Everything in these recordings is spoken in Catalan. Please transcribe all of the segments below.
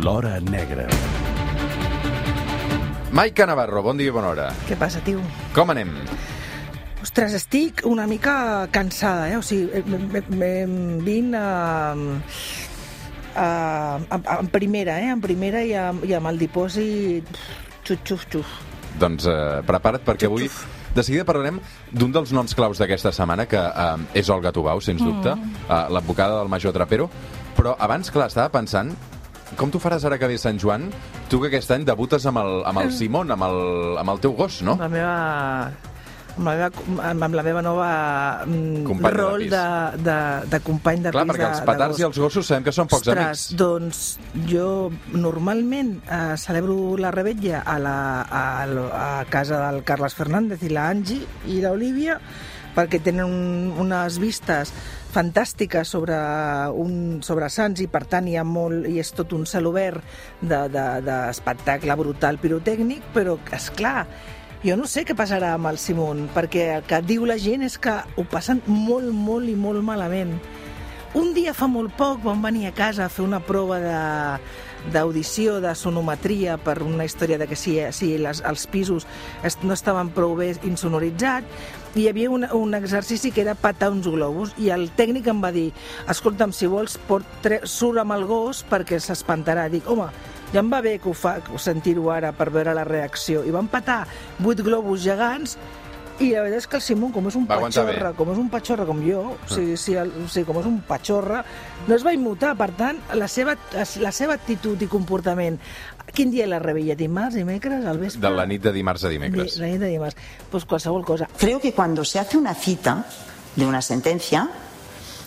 L'Hora Negra. Maica Navarro, bon dia i bona hora. Què passa, tio? Com anem? Ostres, estic una mica cansada, eh? O sigui, me vinc a, a, a, en primera, eh? En primera i, a, i amb el dipòsit xuf, xuf, xuf. Doncs eh, prepara't perquè avui de seguida parlarem d'un dels noms claus d'aquesta setmana, que eh, és Olga Tubau, sens dubte, mm. eh, l'advocada del major Trapero, però abans, clar, estava pensant com tu faràs ara que ve Sant Joan? Tu que aquest any debutes amb el, amb el Simon, amb el, amb el teu gos, no? La meva amb la meva, amb la meva nova mm, Company de rol pis. de, de, de company de Clar, pis perquè de, els petards de i els gossos sabem que són pocs Ostres, amics. doncs jo normalment eh, celebro la rebetlla a, la, a, a casa del Carles Fernández i la Angie i l'Olivia perquè tenen un, unes vistes fantàstiques sobre, un, sobre Sants i per tant hi ha molt, i és tot un cel obert d'espectacle de, de brutal pirotècnic, però és clar, jo no sé què passarà amb el Simon, perquè el que diu la gent és que ho passen molt, molt i molt malament. Un dia fa molt poc vam venir a casa a fer una prova de d'audició, de sonometria per una història de que si, si les, els pisos no estaven prou bé insonoritzats hi havia un, un exercici que era patar uns globus i el tècnic em va dir escolta'm, si vols pot tre surt amb el gos perquè s'espantarà. Dic, home, ja em va bé que ho fa, sentir-ho ara per veure la reacció. I van patar vuit globus gegants i la veritat és que el Simon, com és un Va patxorra, com és un patxorra com jo, o sigui, si el, o sigui, com és un patxorra, no es va immutar. Per tant, la seva, la seva actitud i comportament... Quin dia la rebella? Dimarts, dimecres, al vespre? De la nit de dimarts a dimecres. Di- La nit de dimarts. Pues qualsevol cosa. Creo que cuando se hace una cita de una sentencia,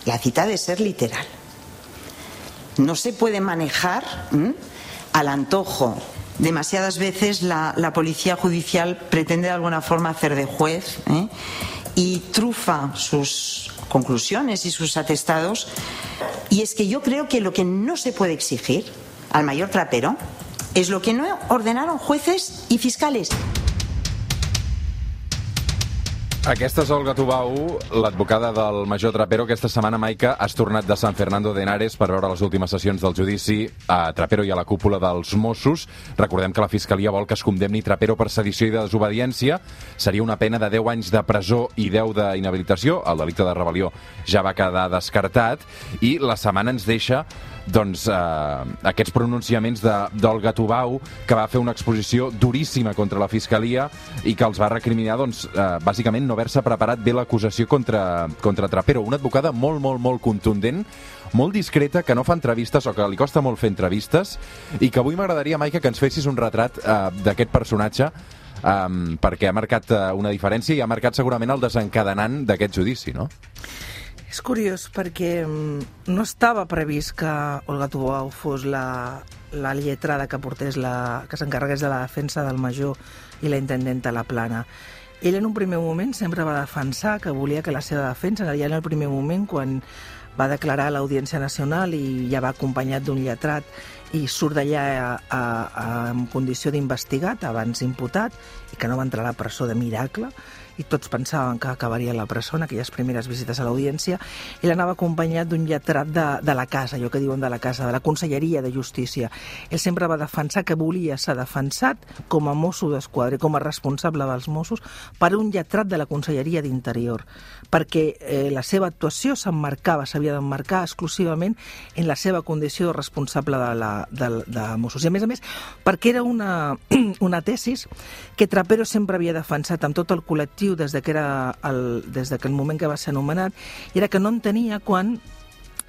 la cita debe ser literal. No se puede manejar ¿m? al antojo. Demasiadas veces la, la policía judicial pretende de alguna forma hacer de juez ¿eh? y trufa sus conclusiones y sus atestados. Y es que yo creo que lo que no se puede exigir al mayor trapero es lo que no ordenaron jueces y fiscales. Aquesta és Olga Tubau, l'advocada del major Trapero. Aquesta setmana, Maica, has tornat de San Fernando de Henares per veure les últimes sessions del judici a Trapero i a la cúpula dels Mossos. Recordem que la Fiscalia vol que es condemni Trapero per sedició i desobediència. Seria una pena de 10 anys de presó i 10 d'inhabilitació. El delicte de rebel·lió ja va quedar descartat. I la setmana ens deixa doncs, eh, aquests pronunciaments de- d'Olga Tubau, que va fer una exposició duríssima contra la Fiscalia i que els va recriminar, doncs, eh, bàsicament, no haver-se preparat bé l'acusació contra, contra Trapero. Una advocada molt, molt, molt contundent, molt discreta, que no fa entrevistes o que li costa molt fer entrevistes i que avui m'agradaria, Maica, que ens fessis un retrat eh, d'aquest personatge um, perquè ha marcat eh, una diferència i ha marcat segurament el desencadenant d'aquest judici, no? És curiós perquè mm, no estava previst que Olga Tubau fos la, la lletrada que portés la, que s'encarregués de la defensa del major i la intendenta La Plana. Ell en un primer moment sempre va defensar que volia que la seva defensa, ja en el primer moment quan va declarar a l'Audiència Nacional i ja va acompanyat d'un lletrat i surt d'allà en condició d'investigat, abans imputat, i que no va entrar a la presó de miracle, i tots pensaven que acabaria la presó en aquelles primeres visites a l'audiència, i l'anava acompanyat d'un lletrat de, de la casa, allò que diuen de la casa, de la Conselleria de Justícia. Ell sempre va defensar que volia ser defensat com a mosso d'esquadra, com a responsable dels Mossos, per un lletrat de la Conselleria d'Interior, perquè eh, la seva actuació s'emmarcava, s'havia d'emmarcar exclusivament en la seva condició de responsable de, la, de, de Mossos. I a més a més, perquè era una, una tesis que Trapero sempre havia defensat amb tot el col·lectiu des de que era el, des de que el moment que va ser anomenat, era que no entenia quan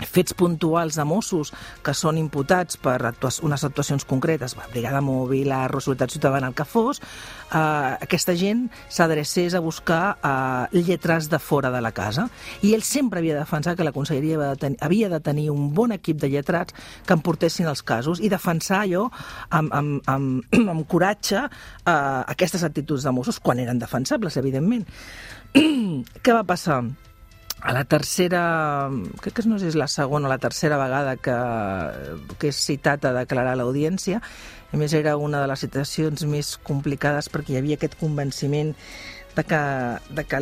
fets puntuals de Mossos que són imputats per actua unes actuacions concretes, Brigada Mòbil, la Resolutat Ciutadana, el que fos, eh, aquesta gent s'adrecés a buscar eh, lletres de fora de la casa. I ell sempre havia defensat que la Conselleria havia de, tenir, havia de tenir un bon equip de lletrats que en portessin els casos i defensar allò amb, amb, amb, amb coratge eh, aquestes actituds de Mossos, quan eren defensables, evidentment. Què va passar? A la tercera, crec que no sé si és la segona o la tercera vegada que, que és citat a declarar a l'audiència, a més era una de les situacions més complicades perquè hi havia aquest convenciment de que, de que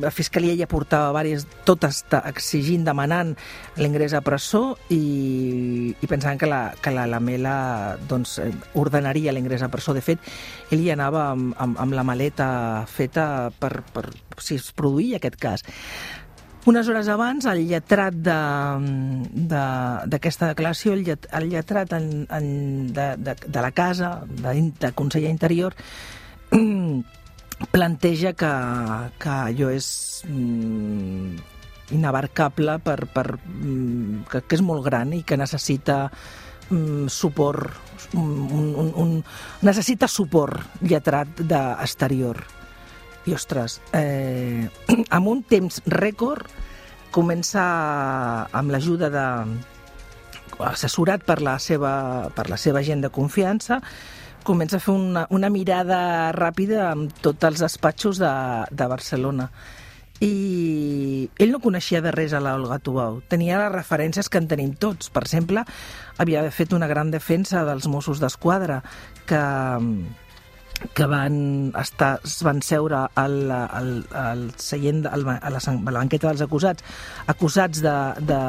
la Fiscalia ja portava diverses, totes exigint, demanant l'ingrés a presó i, i pensant que la, que la Lamela doncs, ordenaria l'ingrés a presó. De fet, ell hi anava amb, amb, amb la maleta feta per, per si es produïa aquest cas. Unes hores abans, el lletrat d'aquesta de, de, declaració, el, llet, el lletrat en, en, de, de, de la casa, de, de conseller Interior, planteja que, que allò és mm, inabarcable per, per, mm, que, que és molt gran i que necessita mm, suport, un, un, un, necessita suport lletrat d'exterior. I, ostres, eh, amb un temps rècord comença amb l'ajuda de assessorat per la seva, per la seva gent de confiança, comença a fer una, una mirada ràpida amb tots els despatxos de, de Barcelona. I ell no coneixia de res a l'Olga Tubau. Tenia les referències que en tenim tots. Per exemple, havia fet una gran defensa dels Mossos d'Esquadra, que que van estar, es van seure al, al, al seient, al, a, la, a la banqueta dels acusats, acusats de, de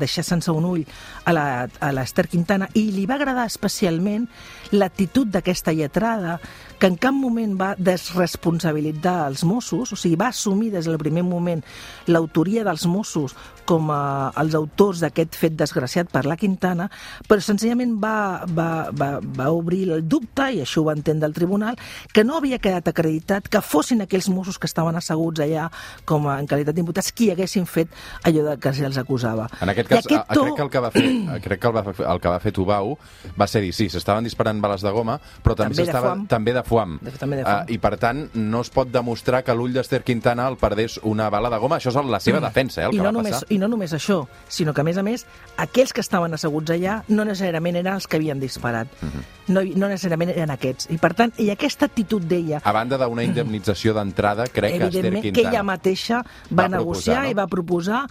deixar sense un ull a l'Ester Quintana, i li va agradar especialment l'actitud d'aquesta lletrada, que en cap moment va desresponsabilitzar els Mossos, o sigui, va assumir des del primer moment l'autoria dels Mossos com a els autors d'aquest fet desgraciat per la Quintana, però senzillament va, va, va, va obrir el dubte, i això ho va entendre el tribunal, que no havia quedat acreditat que fossin aquells Mossos que estaven asseguts allà com a, en qualitat d'imputats qui haguessin fet allò de que se'ls acusava. En aquest cas, aquest to... crec que el que va fer, crec que el, va, el que va fer Tubau va ser dir, sí, s'estaven disparant bales de goma, però també, també de també de fuam. De, també de fuam. Uh, I per tant, no es pot demostrar que l'ull d'Ester Quintana el perdés una bala de goma. Això és la seva mm. defensa, eh, el I que no va només, passar. I no només això, sinó que, a més a més, aquells que estaven asseguts allà no necessàriament eren els que havien disparat. Uh mhm. -huh. no, no necessàriament eren aquests. I, per tant, i aquesta actitud d'ella... A banda d'una indemnització d'entrada, crec que Esther Quintana... que ella mateixa va, va negociar proposar, no? i va proposar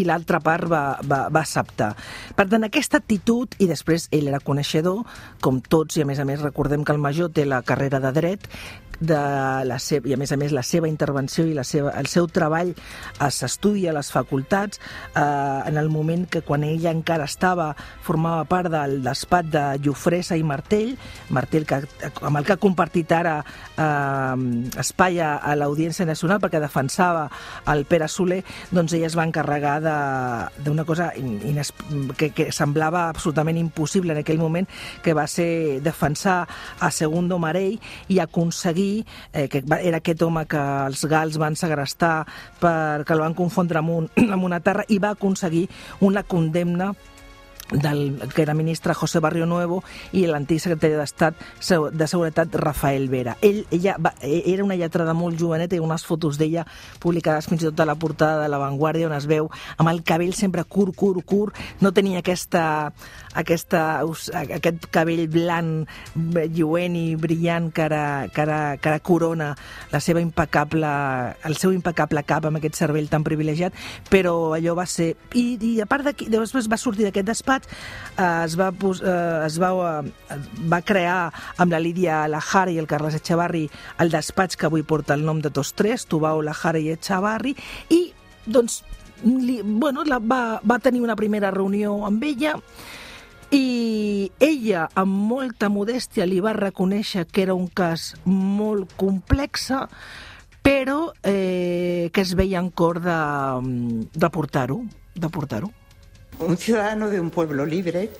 i l'altra part va, va, va acceptar. Per tant, aquesta actitud, i després ell era coneixedor, com tots, i a més a més recordem que el major té la carrera de dret, de la seva, i a més a més la seva intervenció i la seva, el seu treball s'estudia a les facultats eh, en el moment que quan ella encara estava, formava part del despatx de Llufresa i Martell, Martell que, amb el que ha compartit ara eh, espai a, a l'Audiència Nacional perquè defensava el Pere Soler, doncs ella es va encarregar d'una cosa ines, que, que semblava absolutament impossible en aquell moment, que va ser defensar a Segundo Marell i aconseguir eh, que era aquest home que els gals van segrestar perquè el van confondre amb, un, amb una terra i va aconseguir una condemna del que era ministre José Barrio Nuevo i l'antic secretari d'Estat de Seguretat Rafael Vera. Ell, ella va, e, era una lletrada molt joveneta i unes fotos d'ella publicades fins i tot a la portada de La Vanguardia on es veu amb el cabell sempre curt, curt, curt. No tenia aquesta, aquesta, aquest cabell blanc, lluent i brillant que ara, que ara, que ara corona la seva impecable, el seu impecable cap amb aquest cervell tan privilegiat, però allò va ser... I, i a part d'aquí, després va sortir d'aquest despatx, eh, es, va, eh, es va, eh, va crear amb la Lídia Lajara i el Carles Echevarri el despatx que avui porta el nom de tots tres, Tubau, Lajara i Echevarri, i doncs li, bueno, la, va, va tenir una primera reunió amb ella i ella, amb molta modèstia, li va reconèixer que era un cas molt complex, però eh, que es veia en cor de, de portar-ho. De portar-ho. Un ciudadano de un pueblo libre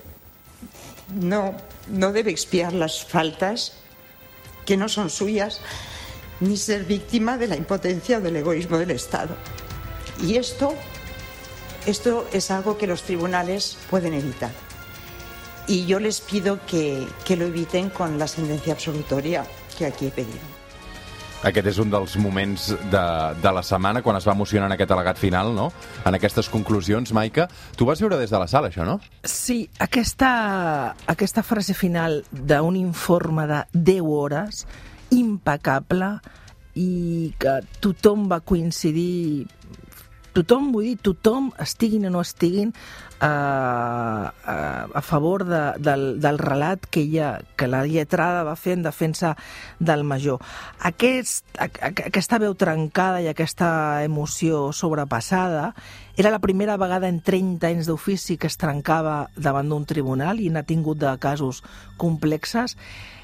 no, no debe expiar las faltas que no son suyas ni ser víctima de la impotencia o del egoísmo del Estado. Y esto, esto es algo que los tribunales pueden evitar y yo les pido que, que lo eviten con la sentencia absolutoria que aquí he pedido. Aquest és un dels moments de, de la setmana quan es va emocionar en aquest al·legat final, no? En aquestes conclusions, Maica. Tu vas veure des de la sala, això, no? Sí, aquesta, aquesta frase final d'un informe de 10 hores, impecable, i que tothom va coincidir tothom, vull dir, tothom, estiguin o no estiguin, eh, a, a favor de, del, del relat que, ella, que la lletrada va fer en defensa del major. Aquest, a, a, aquesta veu trencada i aquesta emoció sobrepassada era la primera vegada en 30 anys d'ofici que es trencava davant d'un tribunal i n'ha tingut de casos complexes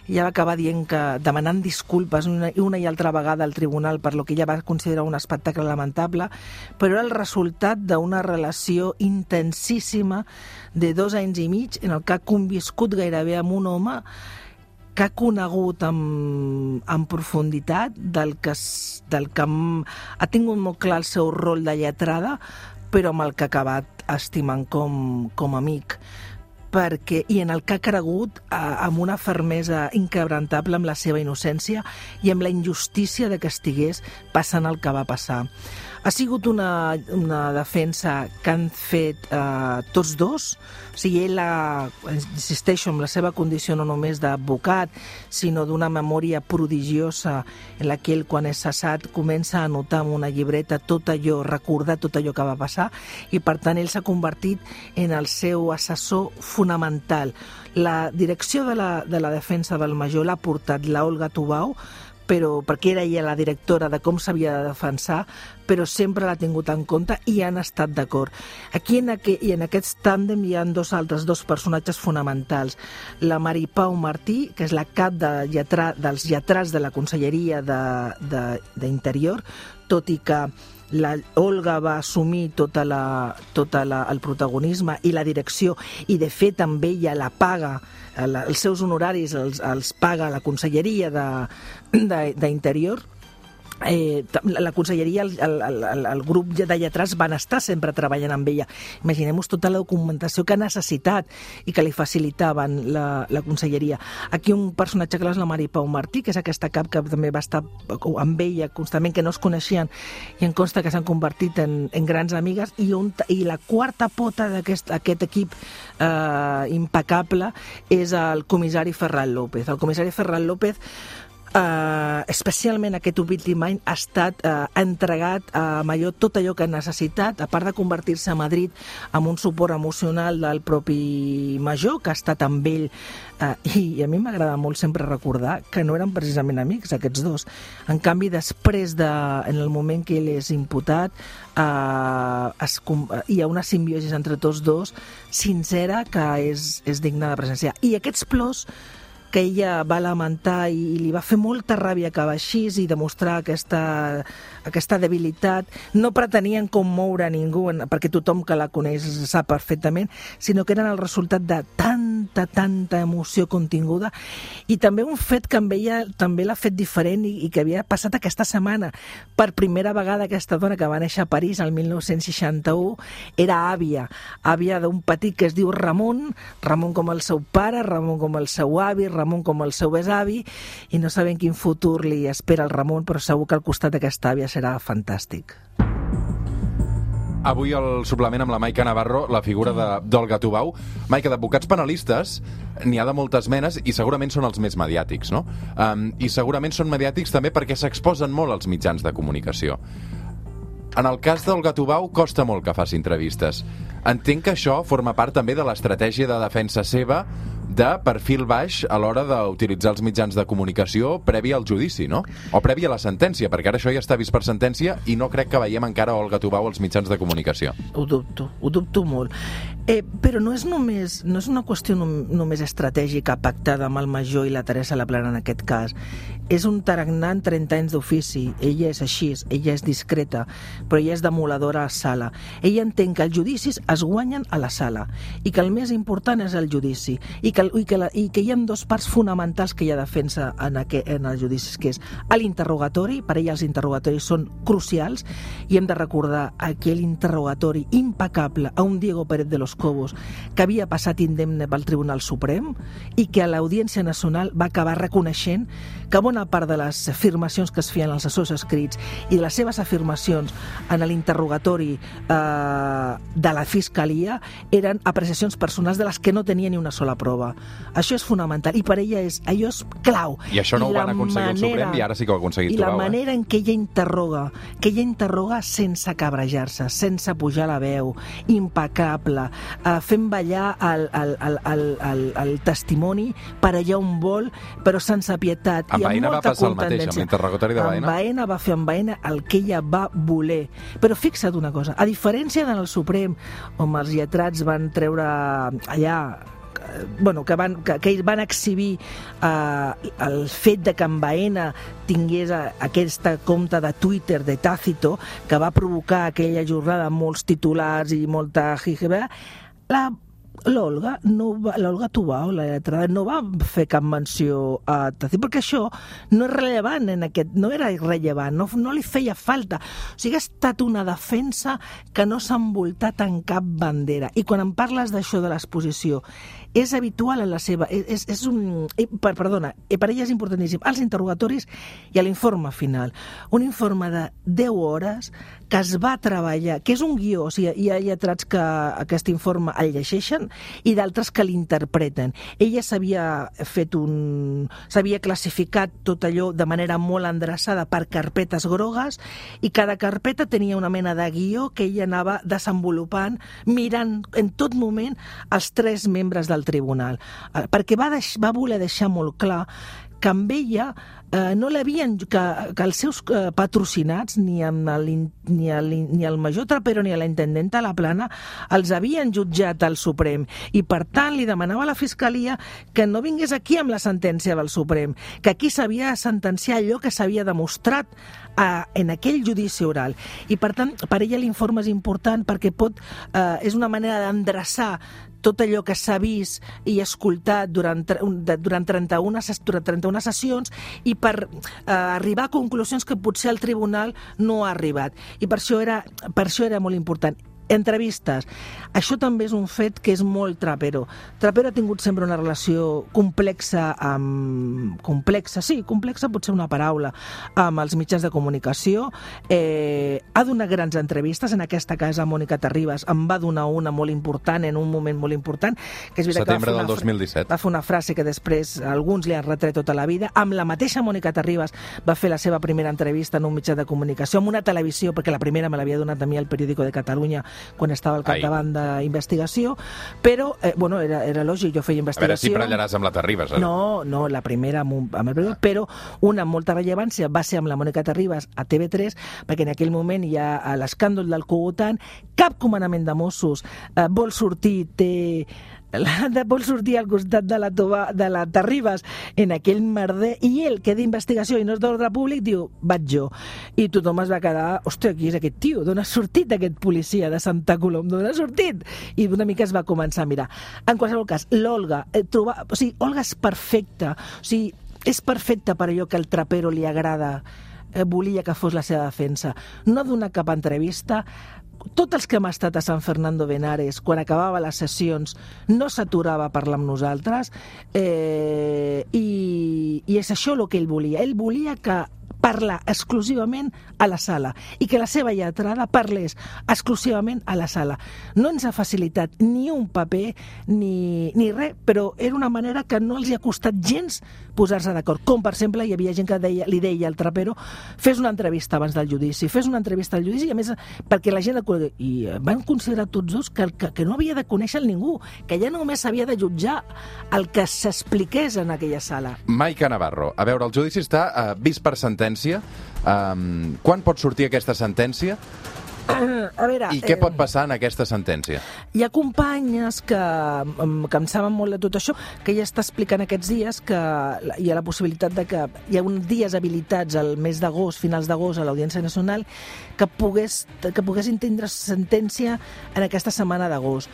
ella va acabar dient que demanant disculpes una, una i altra vegada al tribunal per lo que ella va considerar un espectacle lamentable, però era el resultat d'una relació intensíssima de dos anys i mig en el que ha conviscut gairebé amb un home que ha conegut amb, amb profunditat, del que, del que ha tingut molt clar el seu rol de lletrada, però amb el que ha acabat estimant com, com amic perquè, i en el que ha cregut eh, amb una fermesa inquebrantable amb la seva innocència i amb la injustícia de que estigués passant el que va passar. Ha sigut una, una defensa que han fet eh, tots dos, o sigui, ell, la, insisteixo, amb la seva condició no només d'advocat, sinó d'una memòria prodigiosa en la que ell, quan és cessat, comença a anotar en una llibreta tot allò, recordar tot allò que va passar, i per tant ell s'ha convertit en el seu assessor fonamental. La direcció de la, de la defensa del major l'ha portat la Olga Tubau, però perquè era ella la directora de com s'havia de defensar, però sempre l'ha tingut en compte i han estat d'acord. Aquí en, aqu i en aquest tàndem hi ha dos altres dos personatges fonamentals. La Mari Pau Martí, que és la cap de lletra, dels lletrats de la Conselleria d'Interior, tot i que la Olga va assumir tota la, tota la, el protagonisme i la direcció i de fet també ella la paga els seus honoraris els, els paga la Conselleria d'Interior eh, la conselleria, el, el, el, el grup de lletrats van estar sempre treballant amb ella. Imaginem-vos tota la documentació que ha necessitat i que li facilitaven la, la conselleria. Aquí un personatge que és la Mari Pau Martí, que és aquesta cap que també va estar amb ella constantment, que no es coneixien i en consta que s'han convertit en, en grans amigues, i, un, i la quarta pota d'aquest aquest equip eh, impecable és el comissari Ferran López. El comissari Ferran López Uh, especialment aquest últim any ha estat uh, entregat a Malló tot allò que ha necessitat, a part de convertir-se a Madrid amb un suport emocional del propi Major, que ha estat amb ell uh, i, a mi m'agrada molt sempre recordar que no eren precisament amics aquests dos. En canvi, després de, en el moment que ell és imputat uh, es, uh, hi ha una simbiosi entre tots dos sincera que és, és digna de presenciar. I aquests plors que ella va lamentar i, i li va fer molta ràbia que baixís i demostrar aquesta, aquesta debilitat. No pretenien commoure a ningú, perquè tothom que la coneix sap perfectament, sinó que eren el resultat de tanta, tanta emoció continguda i també un fet que amb ella també l'ha fet diferent i, i que havia passat aquesta setmana. Per primera vegada aquesta dona que va néixer a París el 1961 era àvia, àvia d'un petit que es diu Ramon, Ramon com el seu pare, Ramon com el seu avi, Ramon com el seu besavi i no sabem quin futur li espera el Ramon, però segur que al costat d'aquesta àvia serà fantàstic. Avui el suplement amb la Maica Navarro, la figura d'Olga Tubau. Maica, d'advocats penalistes n'hi ha de moltes menes i segurament són els més mediàtics, no? Um, I segurament són mediàtics també perquè s'exposen molt als mitjans de comunicació. En el cas d'Olga Tubau costa molt que faci entrevistes. Entenc que això forma part també de l'estratègia de defensa seva de perfil baix a l'hora d'utilitzar els mitjans de comunicació previ al judici, no? O previ a la sentència, perquè ara això ja està vist per sentència i no crec que veiem encara Olga Tubau als mitjans de comunicació. Ho dubto, ho dubto molt. Eh, però no és només, no és una qüestió només estratègica pactada amb el major i la Teresa Laplana en aquest cas. És un tarannà en 30 anys d'ofici. Ella és així, ella és discreta, però ella és demoladora a sala. Ella entén que els judicis es guanyen a la sala i que el més important és el judici i que i que, la, i que hi ha dos parts fonamentals que hi ha defensa en, aquest, en els judicis, que és l'interrogatori, per ella els interrogatoris són crucials, i hem de recordar aquell interrogatori impecable a un Diego Pérez de los Cobos que havia passat indemne pel Tribunal Suprem i que a l'Audiència Nacional va acabar reconeixent que bona part de les afirmacions que es feien als assessors escrits i de les seves afirmacions en l'interrogatori eh, de la Fiscalia eren apreciacions personals de les que no tenia ni una sola prova. Això és fonamental i per ella és, allò és clau. I això no I ho van aconseguir manera, el Suprem i ara sí que ho ha aconseguit I la veu, manera eh? en què ella interroga, que ella interroga sense cabrejar-se, sense pujar la veu, impecable, eh, fent ballar el, el, el, el, el, el testimoni per allà on vol, però sense pietat. Amb Baena va passar el mateix, amb l'interrogatori de Baena. Amb Baena va fer amb Baena el que ella va voler. Però fixa't una cosa, a diferència del Suprem, on els lletrats van treure allà bueno, que, van, que, que ells van exhibir eh, el fet de que en Baena tingués a, aquesta compte de Twitter de Tácito que va provocar aquella jornada amb molts titulars i molta jijibé, la l'Olga no va, l'Olga Tubau, la lletrada, no va fer cap menció a Tacit, perquè això no és rellevant en aquest, no era irrellevant, no, no li feia falta. O sigui, ha estat una defensa que no s'ha envoltat en cap bandera. I quan em parles d'això de l'exposició, és habitual en la seva... És, és un... Eh, per, perdona, eh, per ella és importantíssim. Els interrogatoris i l'informe final. Un informe de 10 hores que es va treballar, que és un guió, o sigui, hi ha lletrats que aquest informe el llegeixen i d'altres que l'interpreten. Ella s'havia fet un... s'havia classificat tot allò de manera molt endreçada per carpetes grogues i cada carpeta tenia una mena de guió que ella anava desenvolupant mirant en tot moment els tres membres del tribunal. Eh, perquè va, deix, va voler deixar molt clar que amb ella eh, no l'havien, que, que els seus eh, patrocinats, ni, amb el, ni, el, ni el major Trapero ni la intendenta La Plana, els havien jutjat al Suprem. I, per tant, li demanava a la Fiscalia que no vingués aquí amb la sentència del Suprem, que aquí s'havia de sentenciar allò que s'havia demostrat a, en aquell judici oral. I, per tant, per ella l'informe és important perquè pot, eh, és una manera d'endreçar tot allò que s'ha vist i escoltat durant, durant, 31, durant 31 sessions i per eh, arribar a conclusions que potser el tribunal no ha arribat. I per això era, per això era molt important. Entrevistes. Això també és un fet que és molt Trapero. Trapero ha tingut sempre una relació complexa amb... complexa, sí, complexa pot ser una paraula, amb els mitjans de comunicació. Eh, ha donat grans entrevistes. En aquesta casa, Mònica Terribas em va donar una molt important, en un moment molt important, que és veritat Setembre que va fer, del 2017. va fer una frase que després alguns li han retret tota la vida. Amb la mateixa Mònica Terribas va fer la seva primera entrevista en un mitjà de comunicació, amb una televisió, perquè la primera me l'havia donat a mi el periòdico de Catalunya quan estava al capdavant d'investigació, però, eh, bueno, era, era lògic, jo feia investigació... A veure si parellaràs amb la Terribas, eh? No, no, la primera amb, un, amb el ah. però una amb molta rellevància va ser amb la Mònica Terribas a TV3, perquè en aquell moment hi ha l'escàndol del Cogotan, cap comandament de Mossos eh, vol sortir, té de vol sortir al costat de la, tova, de la Terribas en aquell merder i ell, que d'investigació i no és d'ordre públic, diu, vaig jo. I tothom es va quedar, ostres, qui és aquest tio? D'on ha sortit aquest policia de Santa Colom? D'on ha sortit? I una mica es va començar a mirar. En qualsevol cas, l'Olga, eh, trobar, o sigui, Olga és perfecta, o sigui, és perfecta per allò que el trapero li agrada eh, volia que fos la seva defensa. No donar cap entrevista, tots els que hem estat a San Fernando Benares, quan acabava les sessions, no s'aturava a parlar amb nosaltres eh, i, i és això el que ell volia. Ell volia que parlar exclusivament a la sala i que la seva lletrada parlés exclusivament a la sala. No ens ha facilitat ni un paper ni, ni res, però era una manera que no els hi ha costat gens posar-se d'acord. Com, per exemple, hi havia gent que deia, li deia al trapero fes una entrevista abans del judici, fes una entrevista al judici, i a més, perquè la gent... I van considerar tots dos que, que, que no havia de conèixer ningú, que ja només s'havia de jutjar el que s'expliqués en aquella sala. Maica Navarro, a veure, el judici està uh, vist per sentència. Um, quan pot sortir aquesta sentència? A veure, I què eh, pot passar en aquesta sentència? Hi ha companyes que, que em saben molt de tot això, que ja està explicant aquests dies que hi ha la possibilitat de que hi ha uns dies habilitats al mes d'agost, finals d'agost, a l'Audiència Nacional, que, pogués, que poguessin tindre sentència en aquesta setmana d'agost.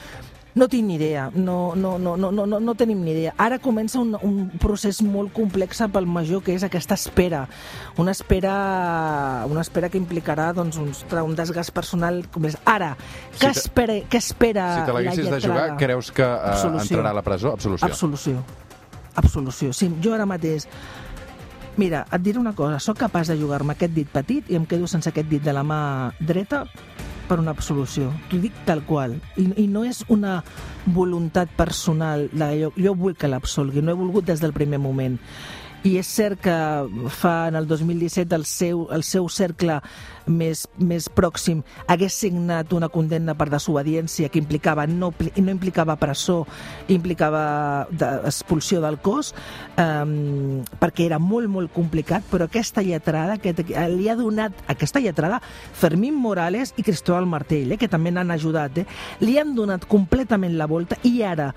No tinc ni idea, no, no, no, no, no, no tenim ni idea. Ara comença un, un procés molt complex pel major, que és aquesta espera. Una espera, una espera que implicarà doncs, un, un desgast personal com és. Ara, què, si espera, què espera Si te l'haguessis de jugar, creus que uh, entrarà a la presó? Absolució. Absolució. Absolució. Sí, jo ara mateix Mira, et diré una cosa, sóc capaç de jugar-me aquest dit petit i em quedo sense aquest dit de la mà dreta per una absolució. T'ho dic tal qual. I, I no és una voluntat personal de jo, jo vull que l'absolgui, no he volgut des del primer moment i és cert que fa en el 2017 el seu, el seu cercle més, més pròxim hagués signat una condemna per desobediència que implicava no, no implicava presó, implicava expulsió del cos um, perquè era molt, molt complicat, però aquesta lletrada que li ha donat aquesta lletrada Fermín Morales i Cristóbal Martell, eh, que també n'han ajudat, eh, li han donat completament la volta i ara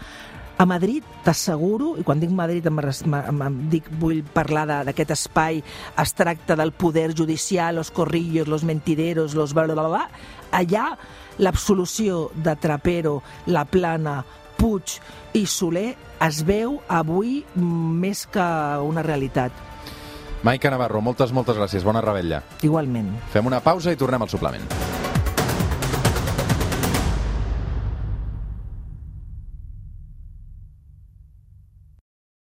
a Madrid, t'asseguro, i quan dic Madrid em, em, em dic, vull parlar d'aquest espai, es tracta del poder judicial, los corrillos, los mentideros, los bla, bla, bla, bla. allà l'absolució de Trapero, La Plana, Puig i Soler es veu avui més que una realitat. Maica Navarro, moltes, moltes gràcies. Bona rebella. Igualment. Fem una pausa i tornem al suplement.